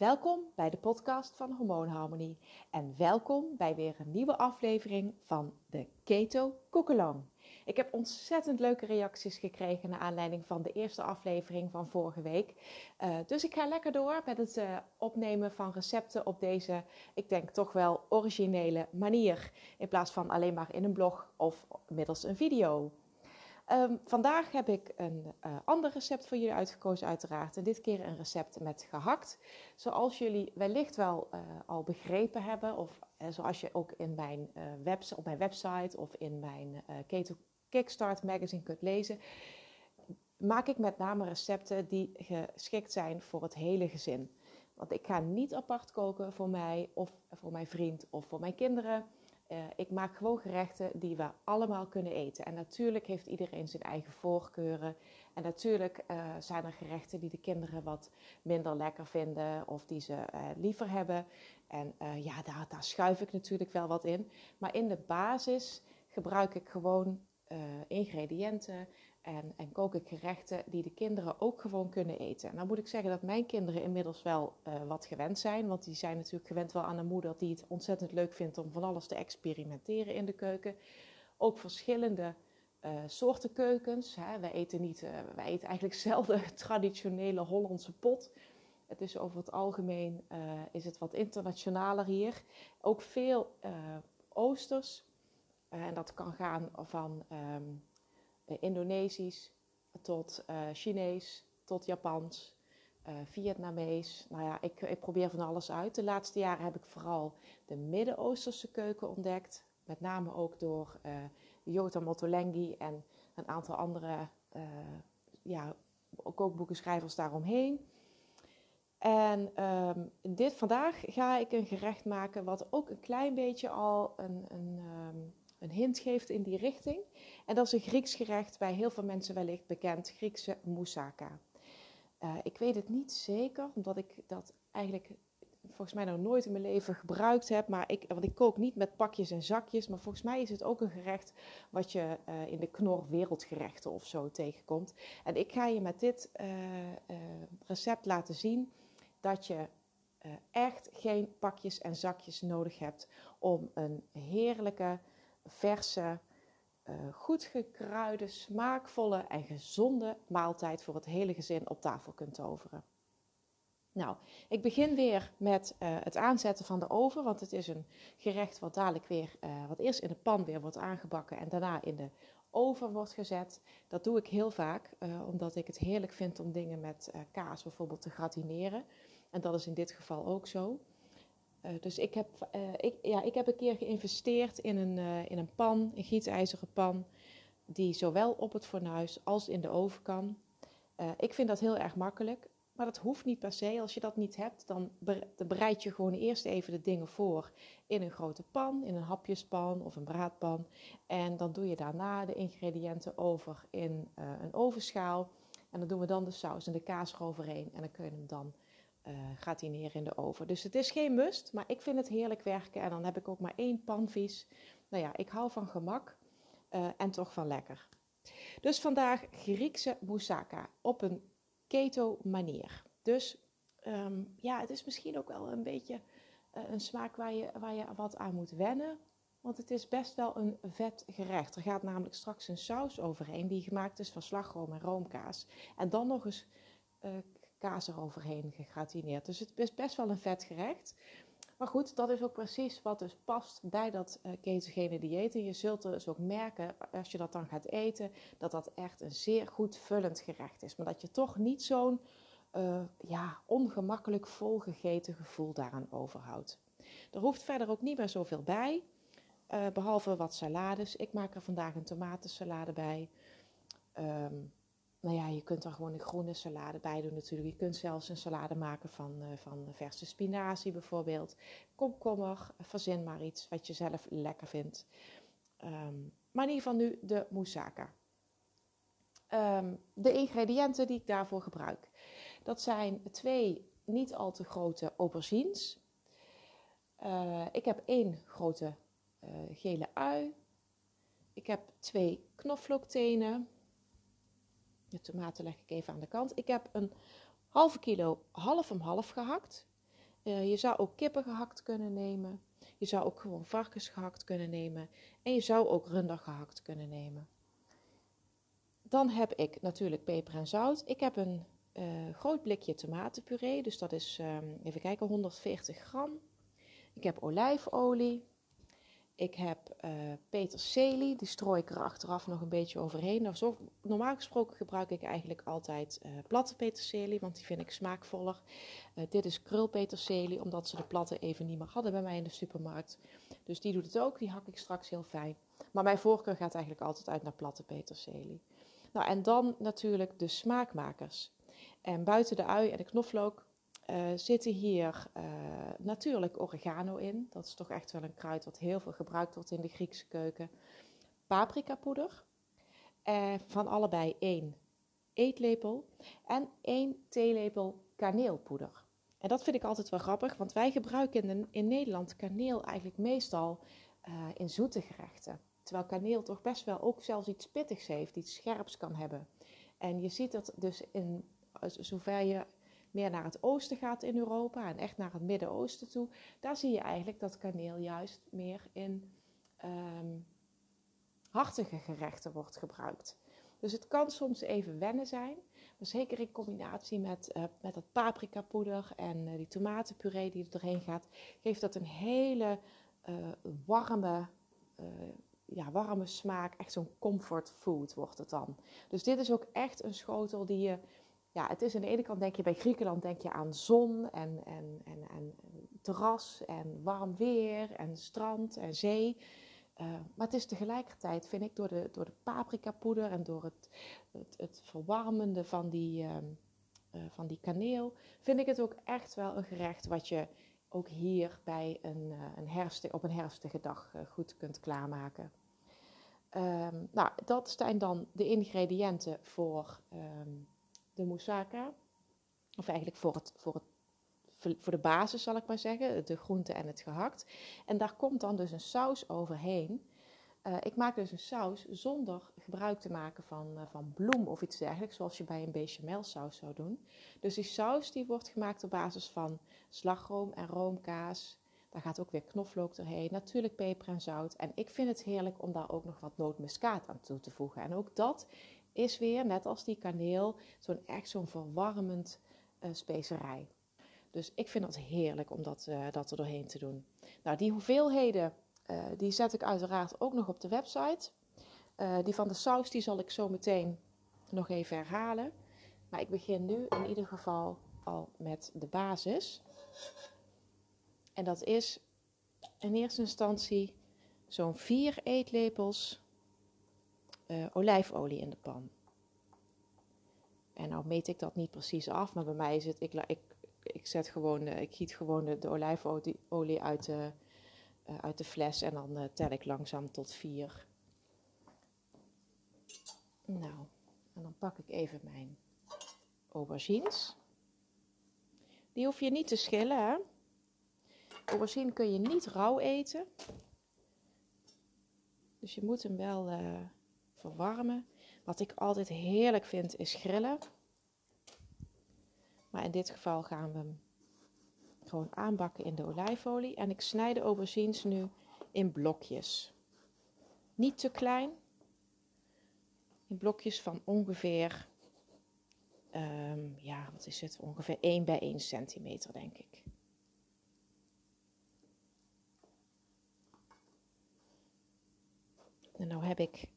Welkom bij de podcast van Hormoonharmonie en welkom bij weer een nieuwe aflevering van de Keto Koekelang. Ik heb ontzettend leuke reacties gekregen naar aanleiding van de eerste aflevering van vorige week. Uh, dus ik ga lekker door met het uh, opnemen van recepten op deze, ik denk toch wel originele manier. In plaats van alleen maar in een blog of middels een video. Um, vandaag heb ik een uh, ander recept voor jullie uitgekozen, uiteraard. En dit keer een recept met gehakt. Zoals jullie wellicht wel uh, al begrepen hebben, of uh, zoals je ook in mijn, webs op mijn website of in mijn Keto Kickstart magazine kunt lezen, maak ik met name recepten die geschikt zijn voor het hele gezin. Want ik ga niet apart koken voor mij of voor mijn vriend of voor mijn kinderen. Uh, ik maak gewoon gerechten die we allemaal kunnen eten. En natuurlijk heeft iedereen zijn eigen voorkeuren. En natuurlijk uh, zijn er gerechten die de kinderen wat minder lekker vinden of die ze uh, liever hebben. En ja, daar, daar, schuif ik natuurlijk wel wat in. Maar in de basis gebruik ik gewoon ingrediënten en, en, kook ik gerechten die de kinderen ook gewoon kunnen eten. En dan moet ik zeggen dat mijn kinderen inmiddels wel uh, wat gewend zijn. Want die zijn natuurlijk gewend wel aan een moeder die het ontzettend leuk vindt om van alles te experimenteren in de keuken. Ook verschillende uh, soorten keukens. Hè. Wij, eten niet, uh, wij eten eigenlijk zelden traditionele Hollandse pot. Het is over het algemeen is het wat internationaler hier. Ook veel oosters. en dat kan gaan van... Um, Indonesisch tot uh, Chinees tot Japans, uh, Vietnamees. Nou ja, ik, ik, probeer van alles uit. De laatste jaren heb ik vooral de Midden-Oosterse keuken ontdekt. Met name ook door Jota Motolenghi en een aantal andere ja, kookboekenschrijvers daaromheen. En um, dit, vandaag ga ik een gerecht maken wat ook een klein beetje al een, een um, een hint geeft in die richting. En dat is een Grieks gerecht, bij heel veel mensen wellicht bekend, Griekse moussaka. Uh, ik weet het niet zeker, omdat ik dat eigenlijk volgens mij nog nooit in mijn leven gebruikt heb. Maar ik, want ik kook niet met pakjes en zakjes. Maar volgens mij is het ook een gerecht wat je uh, in de knor wereldgerechten of zo tegenkomt. En ik ga je met dit uh, recept laten zien dat je echt geen pakjes en zakjes nodig hebt om een heerlijke verse, goed gekruide, smaakvolle en gezonde maaltijd voor het hele gezin op tafel kunt toveren. Nou, ik begin weer met uh, het aanzetten van de oven, want het is een gerecht wat dadelijk weer, uh, wat eerst in de pan weer wordt aangebakken en daarna in de oven wordt gezet. Dat doe ik heel vaak, omdat ik het heerlijk vind om dingen met kaas bijvoorbeeld te gratineren. En dat is in dit geval ook zo. Uh, dus ik heb, uh, ik, ja, ik heb een keer geïnvesteerd in een, uh, in een pan, een gietijzeren pan, die zowel op het fornuis als in de oven kan. ik vind dat heel erg makkelijk, maar dat hoeft niet per se. Als je dat niet hebt, dan, bereid je gewoon eerst even de dingen voor in een grote pan, in een hapjespan of een braadpan. En dan doe je daarna de ingrediënten over in een ovenschaal. En dan doen we dan de saus en de kaas eroverheen en dan kun je hem dan uh, gaat hij neer in de oven. Dus het is geen must, maar ik vind het heerlijk werken. En dan heb ik ook maar één panvies. Nou ja, ik hou van gemak uh, en toch van lekker. Dus vandaag Griekse moussaka op een keto manier. Dus um, ja, het is misschien ook wel een beetje uh, een smaak waar je, waar je wat aan moet wennen. Want het is best wel een vet gerecht. Er gaat namelijk straks een saus overheen die gemaakt is van slagroom en roomkaas. En dan nog eens kaas eroverheen gegratineerd. Dus het is best wel een vet gerecht. Maar goed, dat is ook precies wat dus past bij dat uh, ketogene dieet. En je zult dus ook merken, als je dat dan gaat eten, dat dat echt een zeer goed vullend gerecht is. Maar dat je toch niet zo'n uh, ja, ongemakkelijk volgegeten gevoel daaraan overhoudt. Er hoeft verder ook niet meer zoveel bij, uh, behalve wat salades. Ik maak er vandaag een tomatensalade bij. Um, nou ja, je kunt er gewoon een groene salade bij doen natuurlijk. Je kunt zelfs een salade maken van, uh, van verse spinazie bijvoorbeeld. Komkommer, verzin maar iets wat je zelf lekker vindt. Um, maar in ieder geval nu de moussaka. Um, de ingrediënten die ik daarvoor gebruik. Dat zijn twee niet al te grote aubergines. Uh, ik heb één grote uh, gele ui. Ik heb twee knoflooktenen de tomaten leg ik even aan de kant. Ik heb een halve kilo half om half gehakt. je zou ook kippen gehakt kunnen nemen. Je zou ook gewoon varkens gehakt kunnen nemen. En je zou ook runder gehakt kunnen nemen. Dan heb ik natuurlijk peper en zout. Ik heb een uh, groot blikje tomatenpuree. Dus dat is, um, even kijken, 140 gram. Ik heb olijfolie. Ik heb uh, peterselie, die strooi ik er achteraf nog een beetje overheen. Zo, normaal gesproken gebruik ik eigenlijk altijd uh, platte peterselie, want die vind ik smaakvoller. Uh, dit is krulpeterselie, omdat ze de platte even niet meer hadden bij mij in de supermarkt. Dus die doet het ook, die hak ik straks heel fijn. Maar mijn voorkeur gaat eigenlijk altijd uit naar platte peterselie. Nou, en dan natuurlijk de smaakmakers. En buiten de ui en de knoflook uh, zitten hier uh, natuurlijk oregano in. Dat is toch echt wel een kruid wat heel veel gebruikt wordt in de Griekse keuken. Paprikapoeder. Uh, van allebei één eetlepel. En één theelepel kaneelpoeder. En dat vind ik altijd wel grappig, want wij gebruiken in, in Nederland kaneel eigenlijk meestal in zoete gerechten. Terwijl kaneel toch best wel ook zelfs iets pittigs heeft, iets scherps kan hebben. En je ziet dat dus in zover je meer naar het oosten gaat in Europa en echt naar het Midden-Oosten toe, daar zie je eigenlijk dat kaneel juist meer in um, hartige gerechten wordt gebruikt. Dus het kan soms even wennen zijn, maar zeker in combinatie met, uh, met dat paprikapoeder en uh, die tomatenpuree die er doorheen gaat, geeft dat een hele uh, warme, ja, warme smaak. Echt zo'n comfort food wordt het dan. Dus dit is ook echt een schotel die je ja, het is aan de ene kant denk je bij Griekenland denk je aan zon en, en, en, en terras en warm weer en strand en zee. Uh, maar het is tegelijkertijd, vind ik, door de, door de paprikapoeder en door het, het, het verwarmende van die, uh, van die kaneel, vind ik het ook echt wel een gerecht wat je ook hier bij een, een herfst, op een herfstige dag goed kunt klaarmaken. Um, nou, dat zijn dan de ingrediënten voor um, de moussaka. Of eigenlijk voor, het, voor, het, voor de basis zal ik maar zeggen, de groente en het gehakt. En daar komt dan dus een saus overheen. Uh, ik maak dus een saus zonder gebruik te maken van, uh, van bloem of iets dergelijks, zoals je bij een bechamelsaus zou doen. Dus die saus die wordt gemaakt op basis van slagroom en roomkaas. Daar gaat ook weer knoflook doorheen, natuurlijk peper en zout. En ik vind het heerlijk om daar ook nog wat nootmuskaat aan toe te voegen. En ook dat is weer, net als die kaneel, zo'n echt zo'n verwarmend uh, specerij. Dus ik vind het heerlijk om dat, uh, dat er doorheen te doen. Nou, die hoeveelheden, uh, die zet ik uiteraard ook nog op de website. die van de saus, die zal ik zo meteen nog even herhalen. Maar ik begin nu in ieder geval al met de basis. En dat is in eerste instantie zo'n 4 eetlepels uh, olijfolie in de pan. En nou meet ik dat niet precies af, maar bij mij is het, ik, ik, ik, zet gewoon, ik giet gewoon de, de olijfolie uit de, uh, uit de fles en dan tel ik langzaam tot vier. Nou, en dan pak ik even mijn aubergines. Die hoef je niet te schillen, hè? Aubergine kun je niet rauw eten. Dus je moet hem wel verwarmen. Wat ik altijd heerlijk vind is grillen. Maar in dit geval gaan we hem gewoon aanbakken in de olijfolie. En ik snij de aubergines nu in blokjes. Niet te klein. In blokjes van ongeveer, um, ja, wat is het? Ongeveer 1 bij 1 centimeter, denk ik. En nou heb ik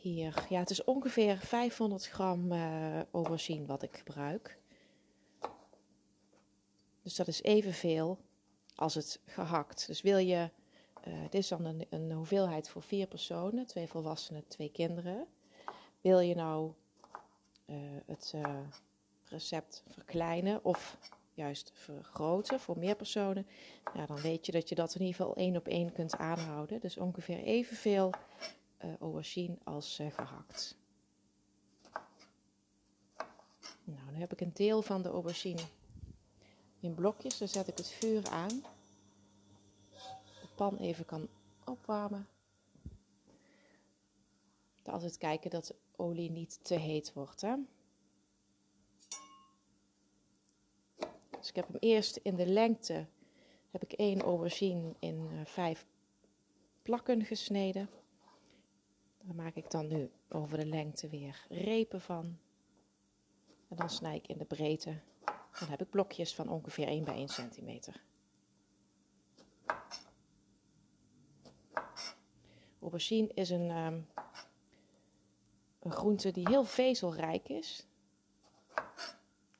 hier, ja, het is ongeveer 500 gram uh, wat ik gebruik. Dus dat is evenveel als het gehakt. Dus wil je, uh, dit is dan een, hoeveelheid voor vier personen, twee volwassenen, twee kinderen. Wil je nou uh, het recept verkleinen of juist vergroten voor meer personen, ja, dan weet je dat je dat in ieder geval één op één kunt aanhouden. Dus ongeveer evenveel aubergine als uh, gehakt. Nou, dan heb ik een deel van de aubergine in blokjes. Dan zet ik het vuur aan. De pan even kan opwarmen. Altijd kijken dat de olie niet te heet wordt. Hè? Dus ik heb hem eerst in de lengte, heb ik één aubergine in uh, vijf plakken gesneden. Daar maak ik dan nu over de lengte weer repen van. En dan snij ik in de breedte. Dan heb ik blokjes van ongeveer 1 bij 1 centimeter. Aubergine is een, um, een groente die heel vezelrijk is.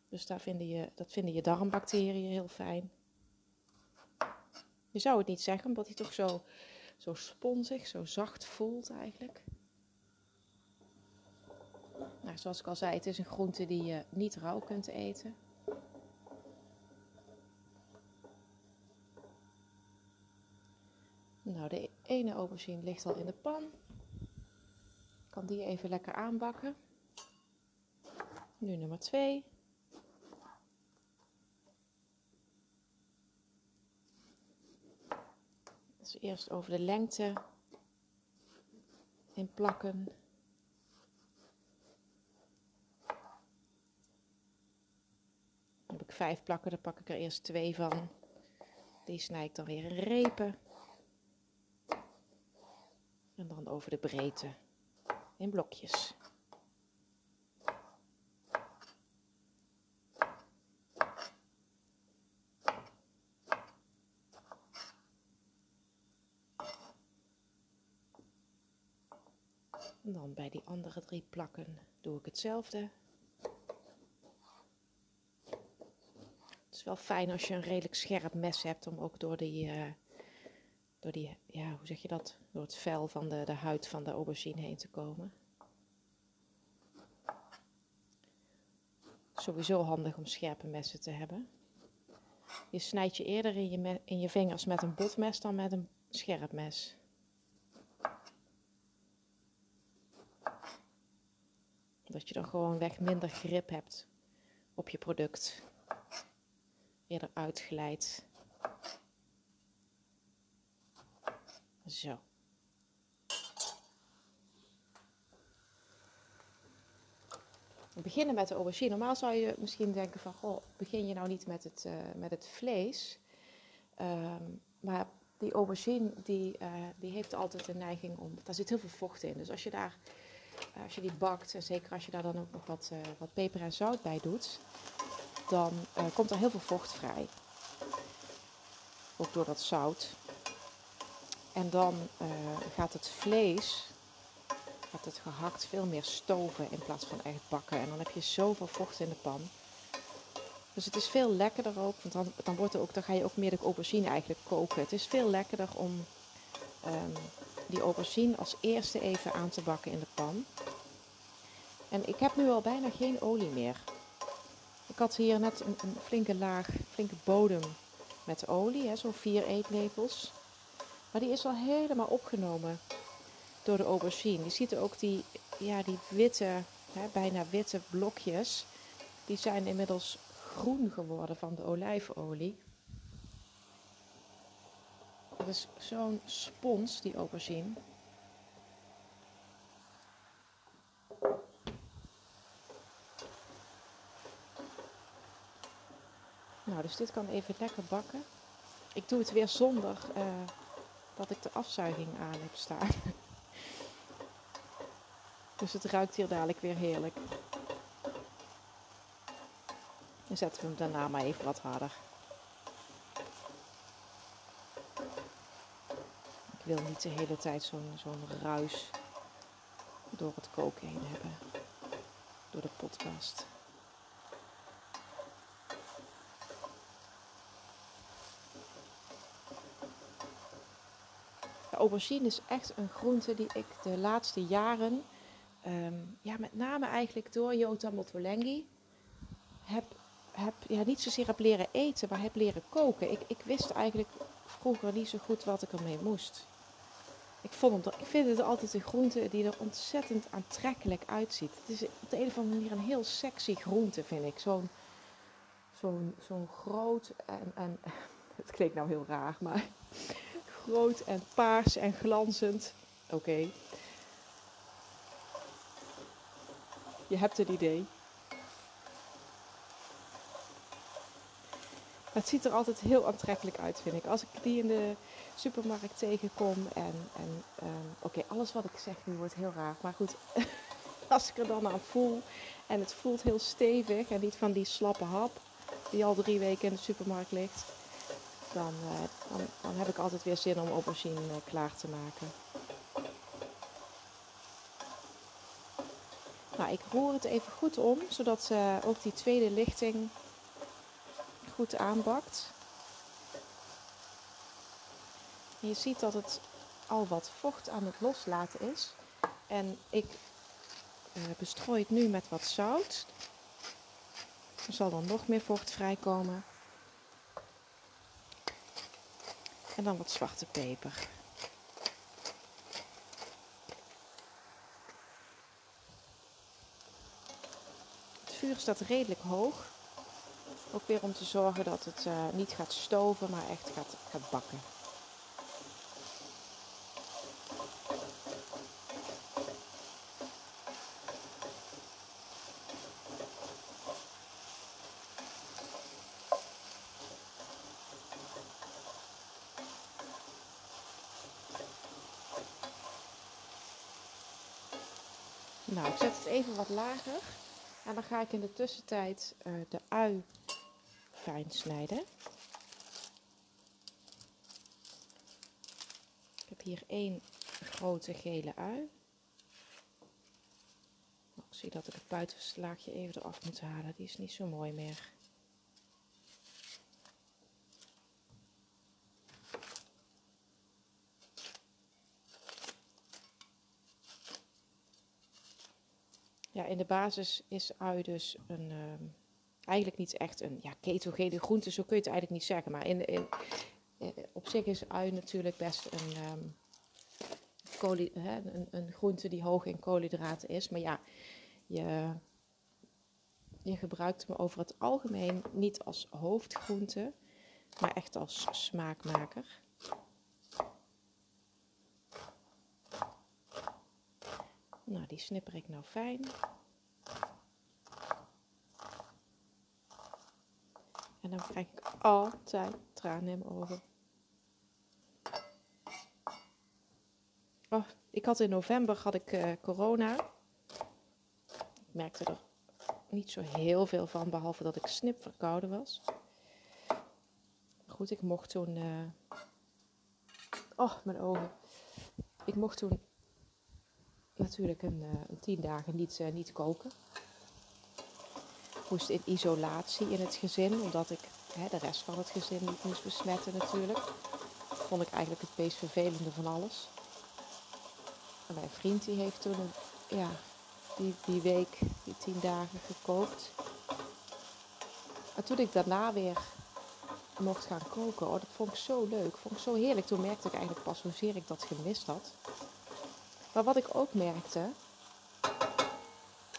Dus daar vinden je, dat vinden je darmbacteriën heel fijn. Je zou het niet zeggen, omdat hij toch zo, zo sponsig, zo zacht voelt eigenlijk. Nou, zoals ik al zei, het is een groente die je niet rauw kunt eten. Nou, de ene aubergine ligt al in de pan. Ik kan die even lekker aanbakken. Nu nummer 2. Dus eerst over de lengte in plakken. Dan heb ik vijf plakken, daar pak ik er eerst twee van. Die snij ik dan weer in repen. En dan over de breedte in blokjes. En dan bij die andere drie plakken doe ik hetzelfde. Het is wel fijn als je een redelijk scherp mes hebt om ook door die, uh, door die ja, hoe zeg je dat? Door het vel van de, de huid van de aubergine heen te komen. Sowieso handig om scherpe messen te hebben. Je snijdt je eerder in je, in je vingers met een botmes dan met een scherp mes. Dat je dan gewoon weg minder grip hebt op je product. Eerder uitglijdt. Zo. We beginnen met de aubergine. Normaal zou je misschien denken van, goh, begin je nou niet met het, uh, met het vlees. Um, maar die aubergine, die, uh, die heeft altijd de neiging om, daar zit heel veel vocht in. Dus als je daar, uh, als je die bakt, en zeker als je daar dan ook nog wat, wat peper en zout bij doet, dan komt er heel veel vocht vrij. Ook door dat zout. En dan uh, gaat het vlees, gaat het gehakt veel meer stoven in plaats van echt bakken. En dan heb je zoveel vocht in de pan. Dus het is veel lekkerder ook, want dan, dan, wordt er ook, dan ga je ook meer de aubergine eigenlijk koken. Het is veel lekkerder om um, die aubergine als eerste even aan te bakken in de pan. En ik heb nu al bijna geen olie meer. Ik had hier net een, flinke laag, flinke bodem met olie, zo'n vier eetlepels. Maar die is al helemaal opgenomen door de aubergine. Je ziet ook die, ja, die witte, hè, bijna witte blokjes. Die zijn inmiddels groen geworden van de olijfolie. Dat is zo'n spons, die aubergine. Nou, dus dit kan even lekker bakken. Ik doe het weer zonder uh, dat ik de afzuiging aan heb staan. Dus het ruikt hier dadelijk weer heerlijk. Dan zetten we hem daarna maar even wat harder. Ik wil niet de hele tijd zo'n zo'n ruis door het koken heen hebben. Door de podcast. Aubergine is echt een groente die ik de laatste jaren, um, ja, met name eigenlijk door Jota Motolengi, heb, heb ja, niet zozeer heb leren eten, maar heb leren koken. Ik, ik wist eigenlijk vroeger niet zo goed wat ik ermee moest. Ik, vond het, ik vind het altijd een groente die er ontzettend aantrekkelijk uitziet. Het is op de een of andere manier een heel sexy groente, vind ik. Zo'n zo'n zo'n groot en, en het klinkt nou heel raar, maar groot en paars en glanzend. Oké. Je hebt het idee. Het ziet er altijd heel aantrekkelijk uit, vind ik. Als ik die in de supermarkt tegenkom en, en ehm, oké, alles wat ik zeg nu wordt heel raar. Maar goed, als ik er dan aan voel en het voelt heel stevig en niet van die slappe hap die al drie weken in de supermarkt ligt, dan, uh, dan, dan heb ik altijd weer zin om aubergine uh, klaar te maken. Nou, ik roer het even goed om, zodat uh, ook die tweede lichting goed aanbakt. Je ziet dat het al wat vocht aan het loslaten is. En ik uh, bestrooi het nu met wat zout. Er zal dan nog meer vocht vrijkomen. En dan wat zwarte peper. Het vuur staat redelijk hoog. Ook weer om te zorgen dat het uh, niet gaat stoven, maar echt gaat, gaat bakken. Nou, ik zet het even wat lager. En dan ga ik in de tussentijd uh, de ui fijn snijden. Ik heb hier één grote gele ui. Ik zie dat ik het buitenste laagje even eraf moet halen. Die is niet zo mooi meer. In de basis is ui dus een, um, eigenlijk niet echt een ja, ketogene groente, zo kun je het eigenlijk niet zeggen. Maar in, in, in op zich is ui natuurlijk best een, hè, een, een, groente die hoog in koolhydraten is. Maar ja, je, je gebruikt hem over het algemeen niet als hoofdgroente, maar echt als smaakmaker. Nou, die snipper ik nou fijn. En dan krijg ik altijd tranen in mijn ogen. Oh, ik had in november had ik uh, corona. Ik merkte er niet zo heel veel van, behalve dat ik snip verkouden was. Goed, ik mocht toen. Uh... Oh, mijn ogen. Ik mocht toen natuurlijk een, uh, een tien dagen niet, niet koken. Moest in isolatie in het gezin, omdat ik hè, de rest van het gezin niet moest besmetten natuurlijk. Vond ik eigenlijk het meest vervelende van alles. En mijn vriend die heeft toen ja, die, die week, die tien dagen gekookt. En toen ik daarna weer mocht gaan koken, oh, dat vond ik zo leuk, vond ik zo heerlijk. Toen merkte ik eigenlijk pas hoezeer ik dat gemist had. Maar wat ik ook merkte,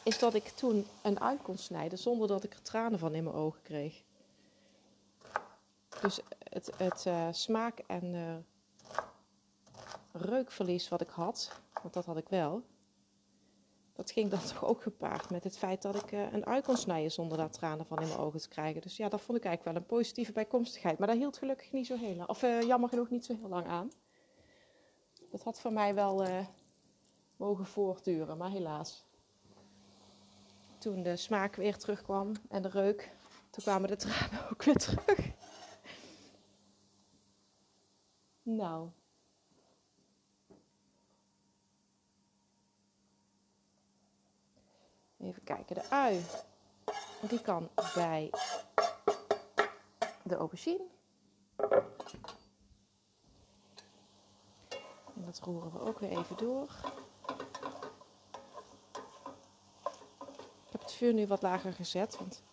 is dat ik toen een ui kon snijden zonder dat ik er tranen van in mijn ogen kreeg. Dus het, het uh, smaak- en uh, reukverlies wat ik had, want dat had ik wel, dat ging dan toch ook gepaard met het feit dat ik uh, een ui kon snijden zonder daar tranen van in mijn ogen te krijgen. Dus ja, dat vond ik eigenlijk wel een positieve bijkomstigheid. Maar dat hield gelukkig niet zo heel lang, of jammer genoeg niet zo heel lang aan. Dat had voor mij wel mogen voortduren, maar helaas. Toen de smaak weer terugkwam en de reuk, toen kwamen de tranen ook weer terug. Nou. Even kijken, de ui. Die kan bij de aubergine. En dat roeren we ook weer even door. Vuur nu wat lager gezet, want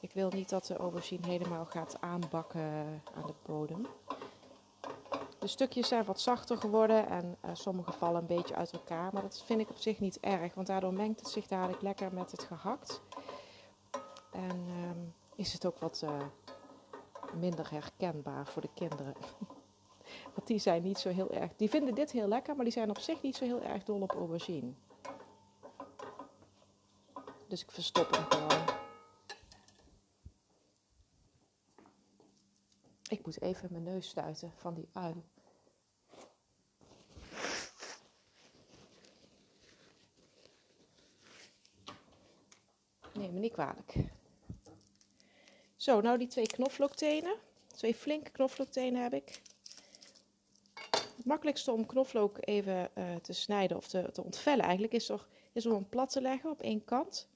ik wil niet dat de aubergine helemaal gaat aanbakken aan de bodem. De stukjes zijn wat zachter geworden en uh, sommige vallen een beetje uit elkaar, maar dat vind ik op zich niet erg, want daardoor mengt het zich dadelijk lekker met het gehakt. En uh, is het ook wat uh, minder herkenbaar voor de kinderen. Want die zijn niet zo heel erg. Die vinden dit heel lekker, maar die zijn op zich niet zo heel erg dol op aubergine. Dus ik verstop hem gewoon. Ik moet even mijn neus stuiten van die ui. Neem me niet kwalijk. Zo, nou die twee knoflooktenen. Twee flinke knoflooktenen heb ik. Het makkelijkste om knoflook even uh, te snijden of te, te ontvellen eigenlijk is, toch, is om hem plat te leggen op één kant.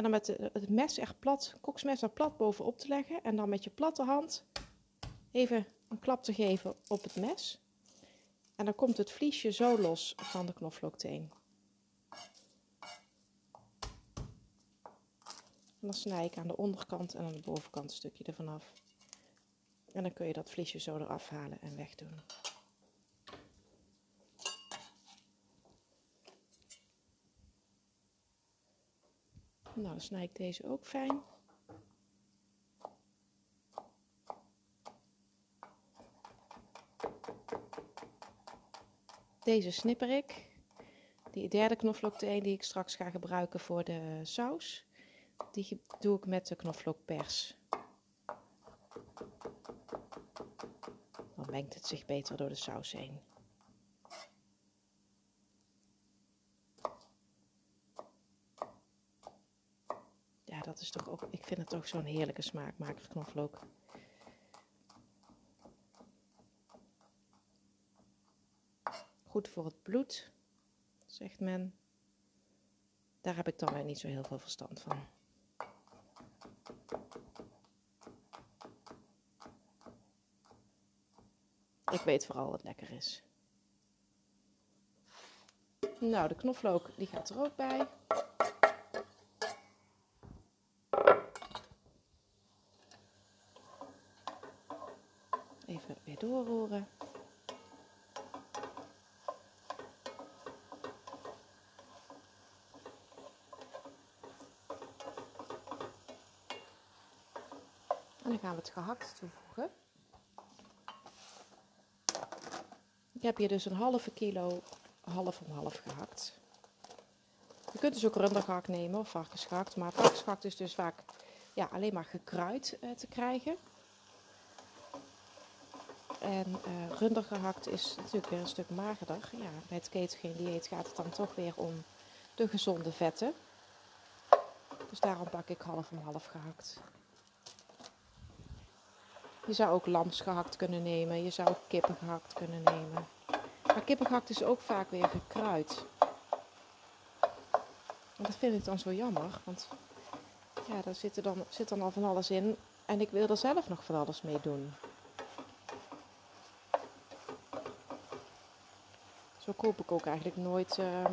En dan met het mes echt plat, koksmes er plat bovenop te leggen. En dan met je platte hand even een klap te geven op het mes. En dan komt het vliesje zo los van de knoflookteen. En dan snij ik aan de onderkant en aan de bovenkant een stukje ervan af. En dan kun je dat vliesje zo eraf halen en wegdoen. Nou, dan snij ik deze ook fijn. Deze snipper ik. Die derde knoflookteen die ik straks ga gebruiken voor de saus. Die doe ik met de knoflookpers. Dan mengt het zich beter door de saus heen. Ja, dat is toch ook, ik vind het toch zo'n heerlijke smaakmaker, knoflook. Goed voor het bloed, zegt men. Daar heb ik dan weer niet zo heel veel verstand van. Ik weet vooral wat lekker is. Nou, de knoflook die gaat er ook bij. Even weer En dan gaan we het gehakt toevoegen. Ik heb hier dus een halve kilo half om half gehakt. Je kunt dus ook rundergehakt nemen of varkensgehakt. Maar varkensgehakt is dus vaak ja, alleen maar gekruid uh, te krijgen. En uh, rundergehakt is natuurlijk weer een stuk magerder. Ja, het ketogeen dieet gaat het dan toch weer om de gezonde vetten. Dus daarom pak ik half om half gehakt. Je zou ook lamsgehakt kunnen nemen. Je zou ook kippengehakt kunnen nemen. Maar kippengehakt is ook vaak weer gekruid. En dat vind ik dan zo jammer. Want ja, daar zit, er dan, zit dan al van alles in. En ik wil er zelf nog van alles mee doen. Zo koop ik ook eigenlijk nooit. Uh,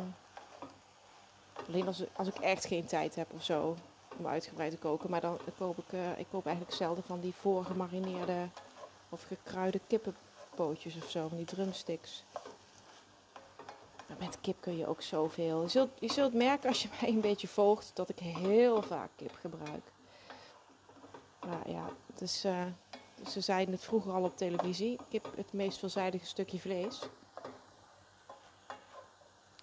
alleen als, als ik echt geen tijd heb of zo om uitgebreid te koken. Maar dan koop ik, uh, ik koop eigenlijk zelden van die voorgemarineerde of gekruide kippenpootjes of zo, van die drumsticks. Maar met kip kun je ook zoveel. Je zult, je zult merken als je mij een beetje volgt dat ik heel vaak kip gebruik. Maar ja, dus, uh, ze zeiden het vroeger al op televisie. Kip het meest veelzijdige stukje vlees.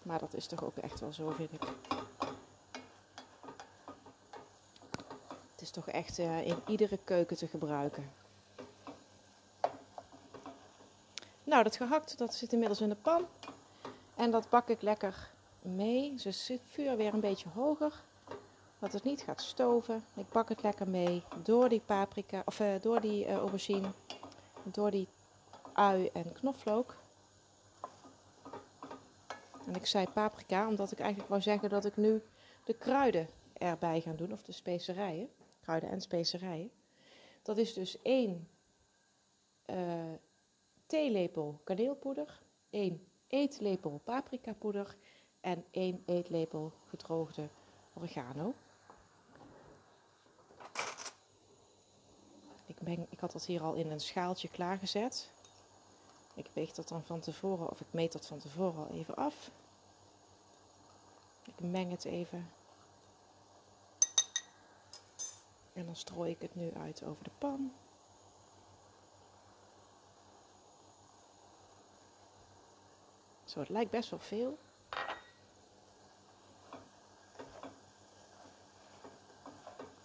Maar dat is toch ook echt wel zo, vind ik. Het is toch echt uh, in iedere keuken te gebruiken. Nou, dat gehakt dat zit inmiddels in de pan. En dat bak ik lekker mee. Dus het vuur weer een beetje hoger. Dat het niet gaat stoven. Ik bak het lekker mee door die paprika, of uh, door die uh, aubergine, door die ui en knoflook. En ik zei paprika omdat ik eigenlijk wou zeggen dat ik nu de kruiden erbij ga doen, of de specerijen kruiden en specerijen. Dat is dus 1 uh, theelepel kaneelpoeder, 1 eetlepel paprikapoeder en 1 eetlepel gedroogde oregano. Ik, ben, ik had dat hier al in een schaaltje klaargezet. Ik weeg dat dan van tevoren, of ik meet dat van tevoren al even af. Ik meng het even En dan strooi ik het nu uit over de pan. Zo, het lijkt best wel veel.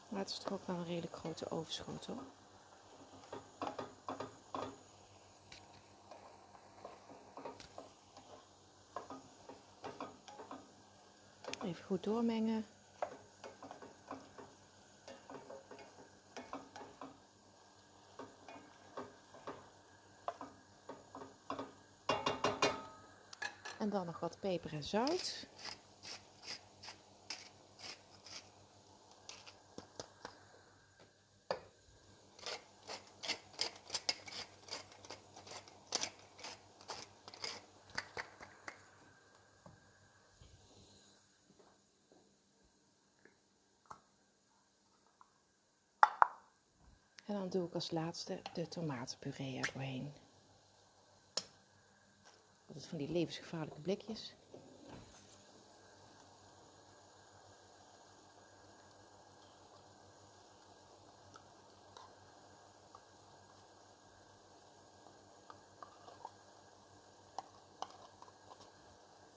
Maar het is toch ook wel een redelijk grote overschotel. Even goed doormengen. En dan nog wat peper en zout. Doe ik als laatste de tomatenpuree er doorheen. Altijd van die levensgevaarlijke blikjes.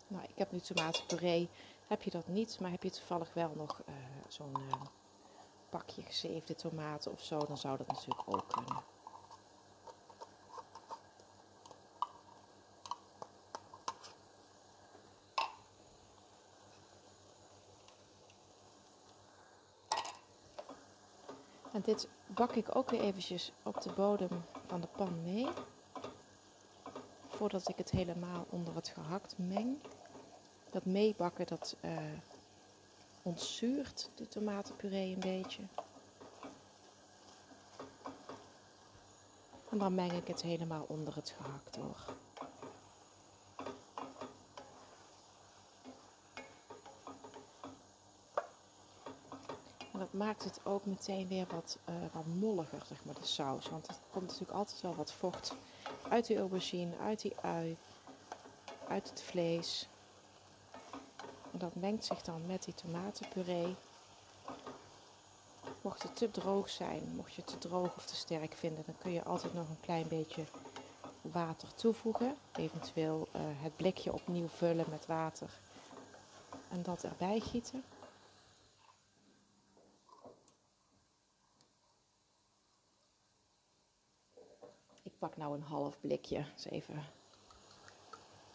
Nou, ik heb nu tomatenpuree. Heb je dat niet, maar heb je toevallig wel nog uh, zo'n uh, pakje gezeefde tomaten of zo, dan zou dat natuurlijk ook kunnen. En dit bak ik ook weer eventjes op de bodem van de pan mee. Voordat ik het helemaal onder het gehakt meng. Dat meebakken, dat uh, ontzuurt de tomatenpuree een beetje. En dan meng ik het helemaal onder het gehakt door. En dat maakt het ook meteen weer wat, uh, wat molliger, zeg maar, de saus. Want er komt natuurlijk altijd wel wat vocht uit die aubergine, uit die ui, uit het vlees. En dat mengt zich dan met die tomatenpuree. Mocht het te droog zijn, mocht je het te droog of te sterk vinden, dan kun je altijd nog een klein beetje water toevoegen. Eventueel uh, het blikje opnieuw vullen met water en dat erbij gieten. Ik pak nou een half blikje, dus even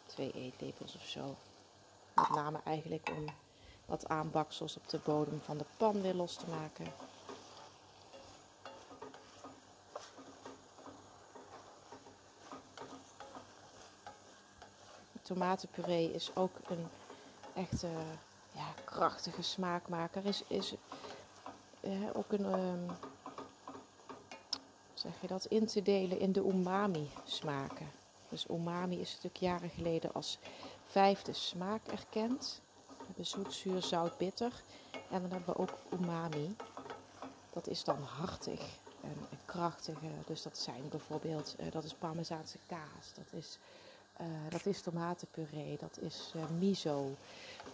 twee eetlepels of zo. Met name eigenlijk om wat aanbaksels op de bodem van de pan weer los te maken. tomatenpuree is ook een echte ja, krachtige smaakmaker. Is, is ja, ook een, um, zeg je dat, in te delen in de umami smaken. Dus umami is natuurlijk jaren geleden als vijfde smaak erkend. We hebben zoet, zuur, zout, bitter. En dan hebben we ook umami. Dat is dan hartig en, krachtige. Dus dat zijn bijvoorbeeld, uh, dat is parmezaanse kaas. Dat is uh, dat is tomatenpuree, dat is uh, miso,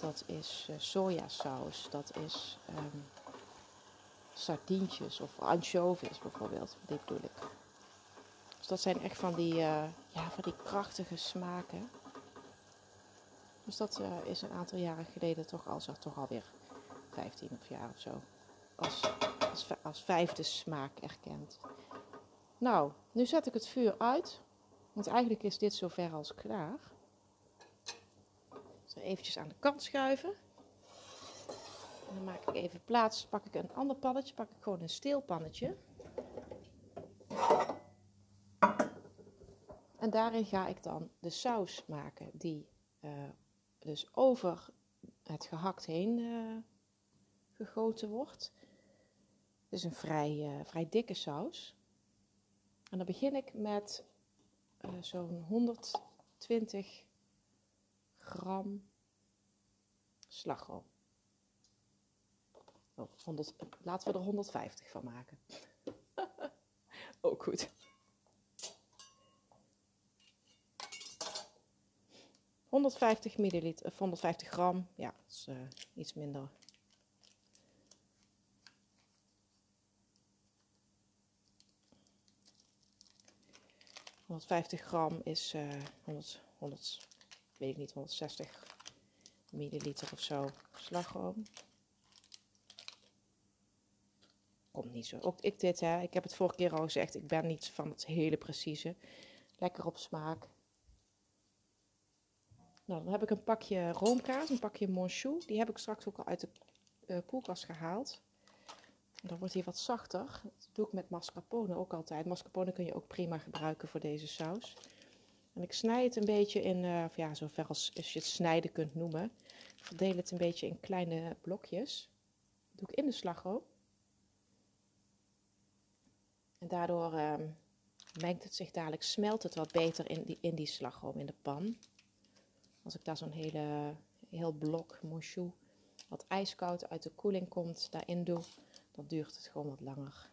dat is sojasaus, dat is um, sardientjes of anchovies bijvoorbeeld. Dit bedoel ik. Dus dat zijn echt van die, ja, van die krachtige smaken. Dus dat is een aantal jaren geleden toch al, zeg, toch alweer 15 of jaar of zo. Als, als, als vijfde smaak erkend. Nou, nu zet ik het vuur uit. Want eigenlijk is dit zover als klaar. Eventjes aan de kant schuiven. En dan maak ik even plaats. Pak ik een ander pannetje. Pak ik gewoon een steelpannetje. En daarin ga ik dan de saus maken. Die uh, dus over het gehakt heen uh, gegoten wordt. Het is een vrij, uh, vrij dikke saus. En dan begin ik met uh, zo'n 120 gram slagroom. Oh, 100, laten we er 150 van maken. Ook goed. 150 milliliter, of 150 gram, ja, is uh, iets minder 150 gram is uh, 100, 100, weet ik niet, 160 milliliter of zo slagroom. Komt niet zo. Ook ik dit, hè. Ik heb het vorige keer al gezegd. Ik ben niet van het hele precieze. Lekker op smaak. Nou, dan heb ik een pakje roomkaas, een pakje monchou. Die heb ik straks ook al uit de uh, koelkast gehaald. Dan wordt hij wat zachter. Dat doe ik met mascarpone ook altijd. Mascarpone kun je ook prima gebruiken voor deze saus. En ik snij het een beetje in, uh, ja, zover als, je het snijden kunt noemen. Ik verdeel het een beetje in kleine blokjes. Dat doe ik in de slagroom. En daardoor uh, mengt het zich dadelijk, smelt het wat beter in die, in die slagroom, in de pan. Als ik daar zo'n hele, heel blok monchou, wat ijskoud uit de koeling komt, daarin doe, dan duurt het gewoon wat langer.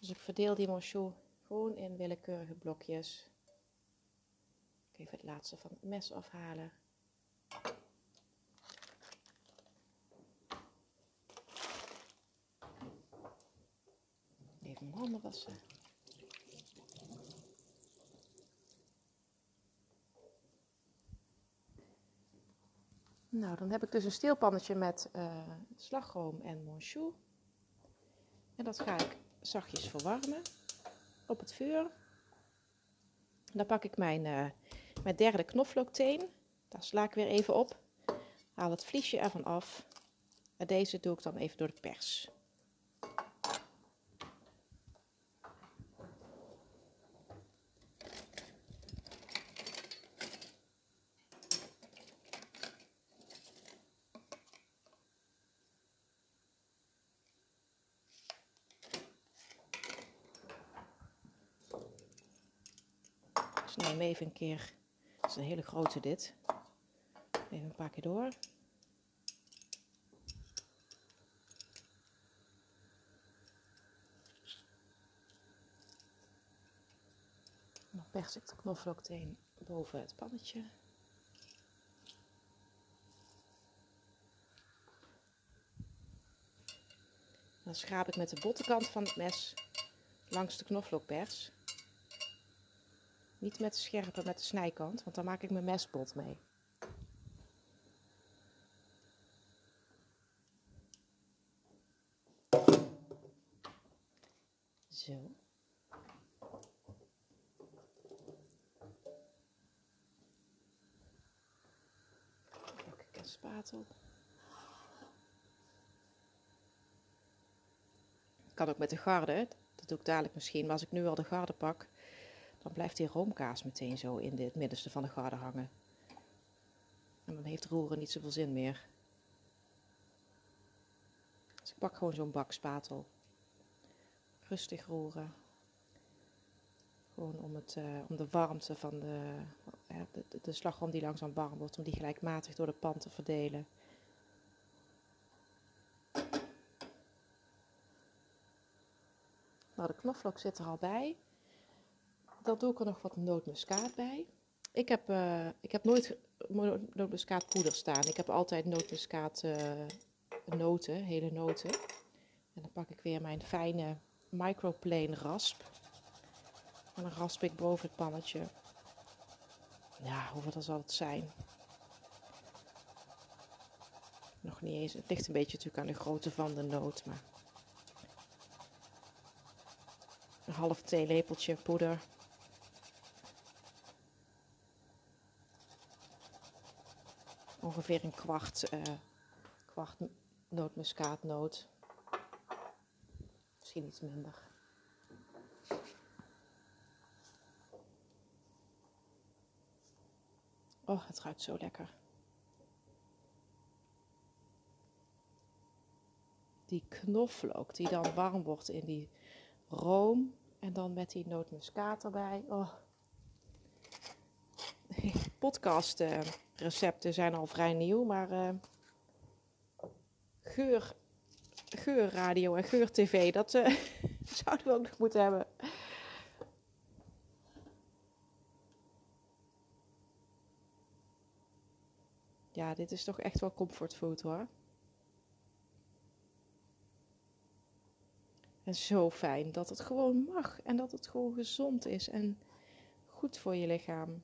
Dus ik verdeel die monchou gewoon in willekeurige blokjes. Even het laatste van het mes afhalen. Even mijn handen wassen. Nou, dan heb ik dus een steelpannetje met uh, slagroom en monchou. En dat ga ik zachtjes verwarmen op het vuur. Dan pak ik mijn, uh, mijn derde knoflookteen. Daar sla ik weer even op. Haal het vliesje ervan af. En deze doe ik dan even door de pers. Dus neem een keer, het is een hele grote dit. Even een paar keer door. Dan pers ik de knoflookteen boven het pannetje. Dan schraap ik met de bottenkant van het mes langs de knoflookpers. Niet met de scherpe, met de snijkant, want dan maak ik mijn mes bot mee. Zo. Pak ik een spatel. Kan ook met de garde, dat doe ik dadelijk misschien, maar als ik nu al de garde pak, dan blijft die roomkaas meteen zo in het middenste van de garde hangen. En dan heeft roeren niet zoveel zin meer. Dus ik pak gewoon zo'n bakspatel. Rustig roeren. Gewoon om, het, uh, om de warmte van de, uh, de, de, de slagroom die langzaam warm wordt, om die gelijkmatig door de pan te verdelen. Nou, de knoflook zit er al bij dan doe ik er nog wat nootmuskaat bij. Ik heb, uh, ik heb nooit nootmuskaatpoeder staan. Ik heb altijd nootmuskaat uh, noten, hele noten. En dan pak ik weer mijn fijne microplane rasp. En dan rasp ik boven het pannetje. Ja, hoeveel zal het zijn? Nog niet eens. Het ligt een beetje natuurlijk aan de grootte van de noot. Maar een half theelepeltje poeder. Ongeveer een kwart, uh, kwart nootmuskaatnoot. Misschien iets minder. Oh, het ruikt zo lekker. Die knoflook die dan warm wordt in die room. En dan met die nootmuskaat erbij. Oh. Podcast. Uh, recepten zijn al vrij nieuw, maar uh, geur, geurradio en geurtv, dat uh, zouden we ook nog moeten hebben. Ja, dit is toch echt wel comfortfood hoor. En zo fijn dat het gewoon mag en dat het gewoon gezond is en goed voor je lichaam.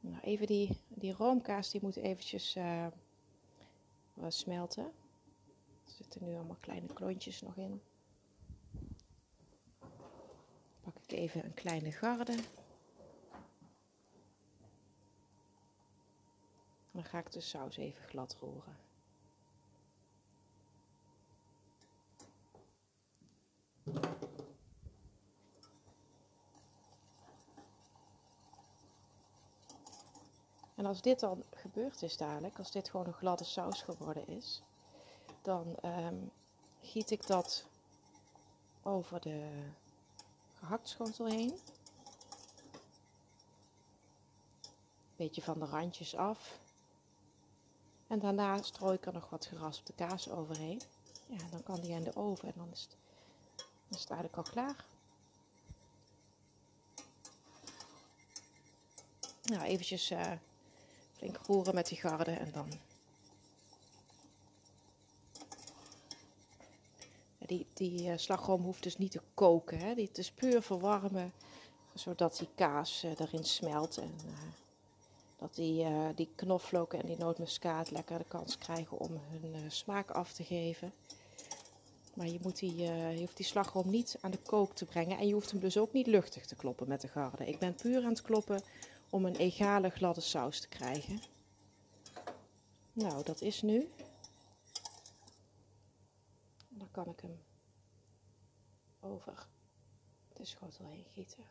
Nou, even die, die roomkaas die moet eventjes uh, smelten. Er zitten nu allemaal kleine klontjes nog in. Pak ik even een kleine garde. Dan ga ik de saus even glad roeren. En als dit dan gebeurd is dadelijk, als dit gewoon een gladde saus geworden is, dan um, giet ik dat over de gehaktsschotel heen. Beetje van de randjes af. En daarna strooi ik er nog wat geraspte kaas overheen. Ja, dan kan die in de oven en dan is het, dan eigenlijk al klaar. Nou, eventjes uh, flink roeren met die garde en dan... Die, die uh, slagroom hoeft dus niet te koken, hè? Die, het is puur verwarmen, zodat die kaas uh, erin smelt en dat die, uh, die knoflook en die nootmuskaat lekker de kans krijgen om hun smaak af te geven. Maar je, moet die, je hoeft die slagroom niet aan de kook te brengen. En je hoeft hem dus ook niet luchtig te kloppen met de garde. Ik ben puur aan het kloppen om een egale gladde saus te krijgen. Nou, dat is nu. Dan kan ik hem over de schotel heen gieten.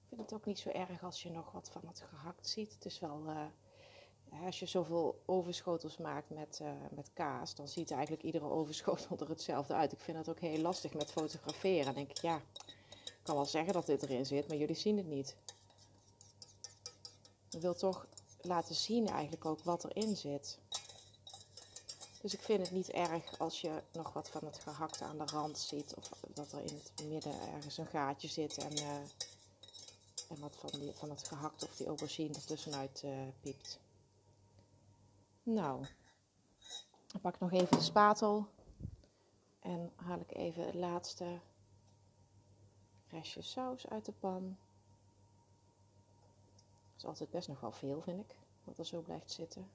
Ik vind het ook niet zo erg als je nog wat van het gehakt ziet. Het is wel, uh, als je zoveel overschotels maakt met, uh, met kaas, dan ziet eigenlijk iedere overschotel er hetzelfde uit. Ik vind het ook heel lastig met fotograferen. Dan denk ik, ja, kan wel zeggen dat dit erin zit, maar jullie zien het niet. Ik wil toch laten zien eigenlijk ook wat erin zit. Dus ik vind het niet erg als je nog wat van het gehakt aan de rand ziet. Of dat er in het midden ergens een gaatje zit en... Uh, en wat van, die, van het gehakt of die aubergine er tussenuit uh, piept. Nou, dan pak ik nog even de spatel. En haal ik even het laatste restje saus uit de pan. Dat is altijd best nog wel veel, vind ik, wat er zo blijft zitten.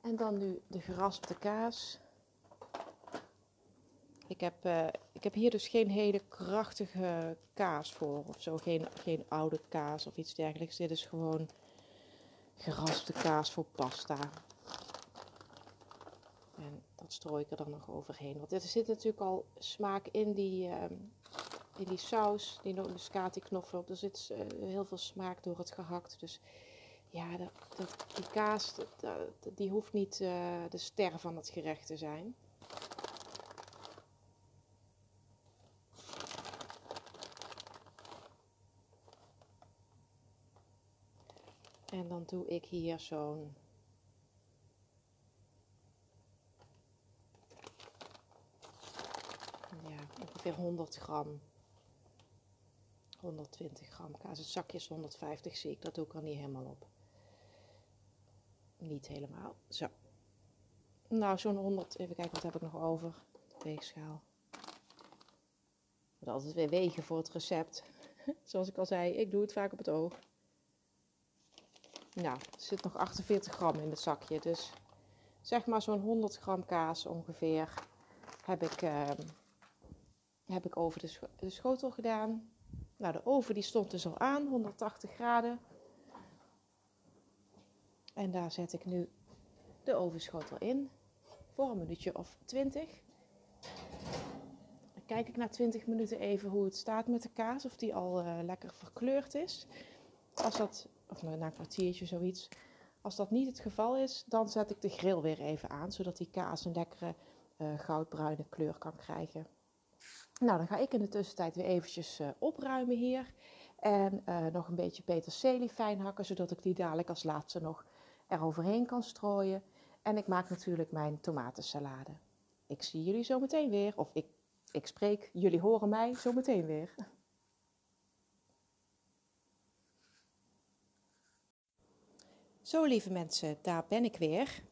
En dan nu de geraspte kaas. Ik heb, uh, ik heb hier dus geen hele krachtige kaas voor of zo. Geen, geen oude kaas of iets dergelijks. Dit is gewoon geraspte kaas voor pasta. En dat strooi ik er dan nog overheen. Want er zit natuurlijk al smaak in die, uh, in die saus, die nootmuskaat, die knoflook. Er zit uh, heel veel smaak door het gehakt. Dus ja, dat, dat, die kaas, die hoeft niet uh, de ster van het gerecht te zijn. En dan doe ik hier zo'n ja, ongeveer 100 gram 120 gram kaas. Het zakje is 150 zie ik, dat doe ik er niet helemaal op. Niet helemaal. Zo. Nou, zo'n 100. Even kijken, wat heb ik nog over? Weegschaal. Ik moet altijd weer wegen voor het recept. Zoals ik al zei, ik doe het vaak op het oog. Nou, er zit nog 48 gram in het zakje. Dus zeg maar zo'n 100 gram kaas ongeveer heb ik, uh, heb ik over de, scho de schotel gedaan. Nou, de oven die stond dus al aan, 180 graden. En daar zet ik nu de ovenschotel in voor een minuutje of 20. Dan kijk ik na 20 minuten even hoe het staat met de kaas, of die al uh, lekker verkleurd is. Als dat, of na een kwartiertje zoiets. Als dat niet het geval is, dan zet ik de grill weer even aan, zodat die kaas een lekkere uh, goudbruine kleur kan krijgen. Nou, dan ga ik in de tussentijd weer eventjes uh, opruimen hier. En uh, nog een beetje peterselie fijn hakken, zodat ik die dadelijk als laatste nog eroverheen kan strooien. En ik maak natuurlijk mijn tomatensalade. Ik zie jullie zo meteen weer. Of ik, ik spreek, jullie horen mij zo meteen weer. Zo lieve mensen, daar ben ik weer.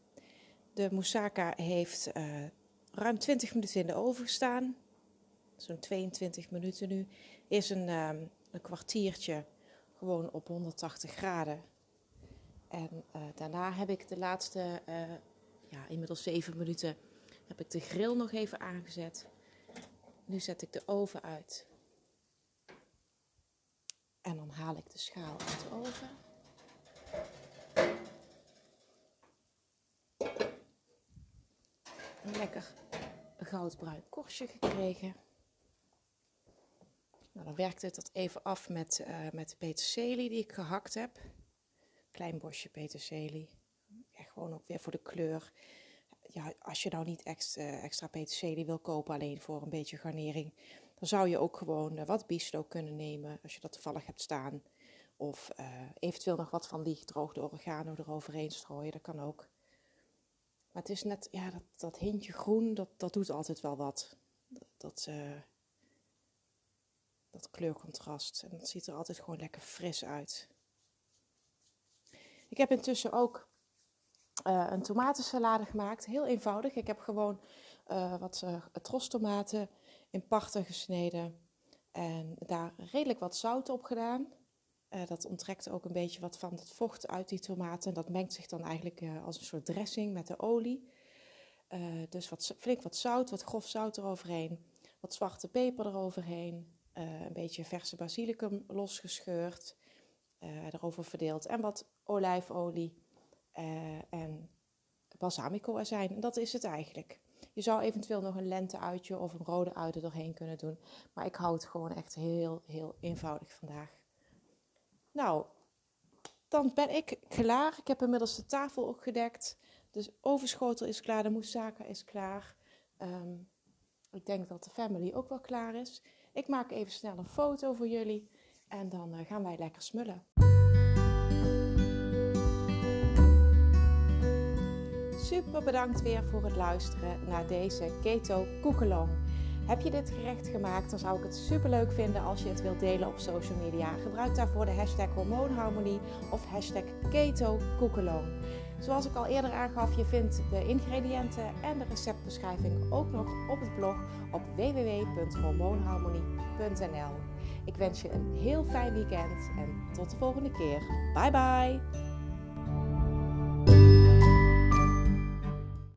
De moussaka heeft uh, ruim 20 minuten in de oven gestaan zo'n 22 minuten nu, is een, ehm, een kwartiertje gewoon op 180 graden. En uh, daarna heb ik de laatste, uh, ja, inmiddels 7 minuten, heb ik de grill nog even aangezet. Nu zet ik de oven uit. En dan haal ik de schaal uit de oven. Een lekker goudbruin korstje gekregen. Nou, dan werkt het dat even af met, uh, met de peterselie die ik gehakt heb. Klein bosje peterselie. Ja, gewoon ook weer voor de kleur. Ja, als je nou niet extra, extra peterselie wil kopen, alleen voor een beetje garnering, dan zou je ook gewoon uh, wat bieslook kunnen nemen, als je dat toevallig hebt staan. Of eventueel nog wat van die gedroogde oregano eroverheen strooien, dat kan ook. Maar het is net, ja, dat, dat hintje groen, dat, dat doet altijd wel wat. Dat, dat, uh, dat kleurcontrast. En dat ziet er altijd gewoon lekker fris uit. Ik heb intussen ook uh, een tomatensalade gemaakt. Heel eenvoudig. Ik heb gewoon uh, wat uh, trostomaten in parten gesneden. En daar redelijk wat zout op gedaan. Uh, dat onttrekt ook een beetje wat van het vocht uit die tomaten. En dat mengt zich dan eigenlijk uh, als een soort dressing met de olie. Uh, dus wat, flink wat zout, wat grof zout eroverheen. Wat zwarte peper eroverheen. een beetje verse basilicum losgescheurd. erover verdeeld. En wat olijfolie. en balsamico azijn. En dat is het eigenlijk. Je zou eventueel nog een lenteuitje of een rode ui er kunnen doen. Maar ik hou het gewoon echt heel, heel eenvoudig vandaag. Nou, dan ben ik klaar. Ik heb inmiddels de tafel ook gedekt. Dus ovenschotel is klaar, de moussaka is klaar. Um, ik denk dat de family ook wel klaar is. Ik maak even snel een foto voor jullie en dan uh, gaan wij lekker smullen. Super bedankt weer voor het luisteren naar deze Keto Koekelong. Heb je dit gerecht gemaakt, dan zou ik het super leuk vinden als je het wilt delen op social media. Gebruik daarvoor de hashtag hormoonharmonie of hashtag keto Zoals ik al eerder aangaf, je vindt de ingrediënten en de receptbeschrijving ook nog op het blog op www.hormoonharmonie.nl. Ik wens je een heel fijn weekend en tot de volgende keer. Bye bye!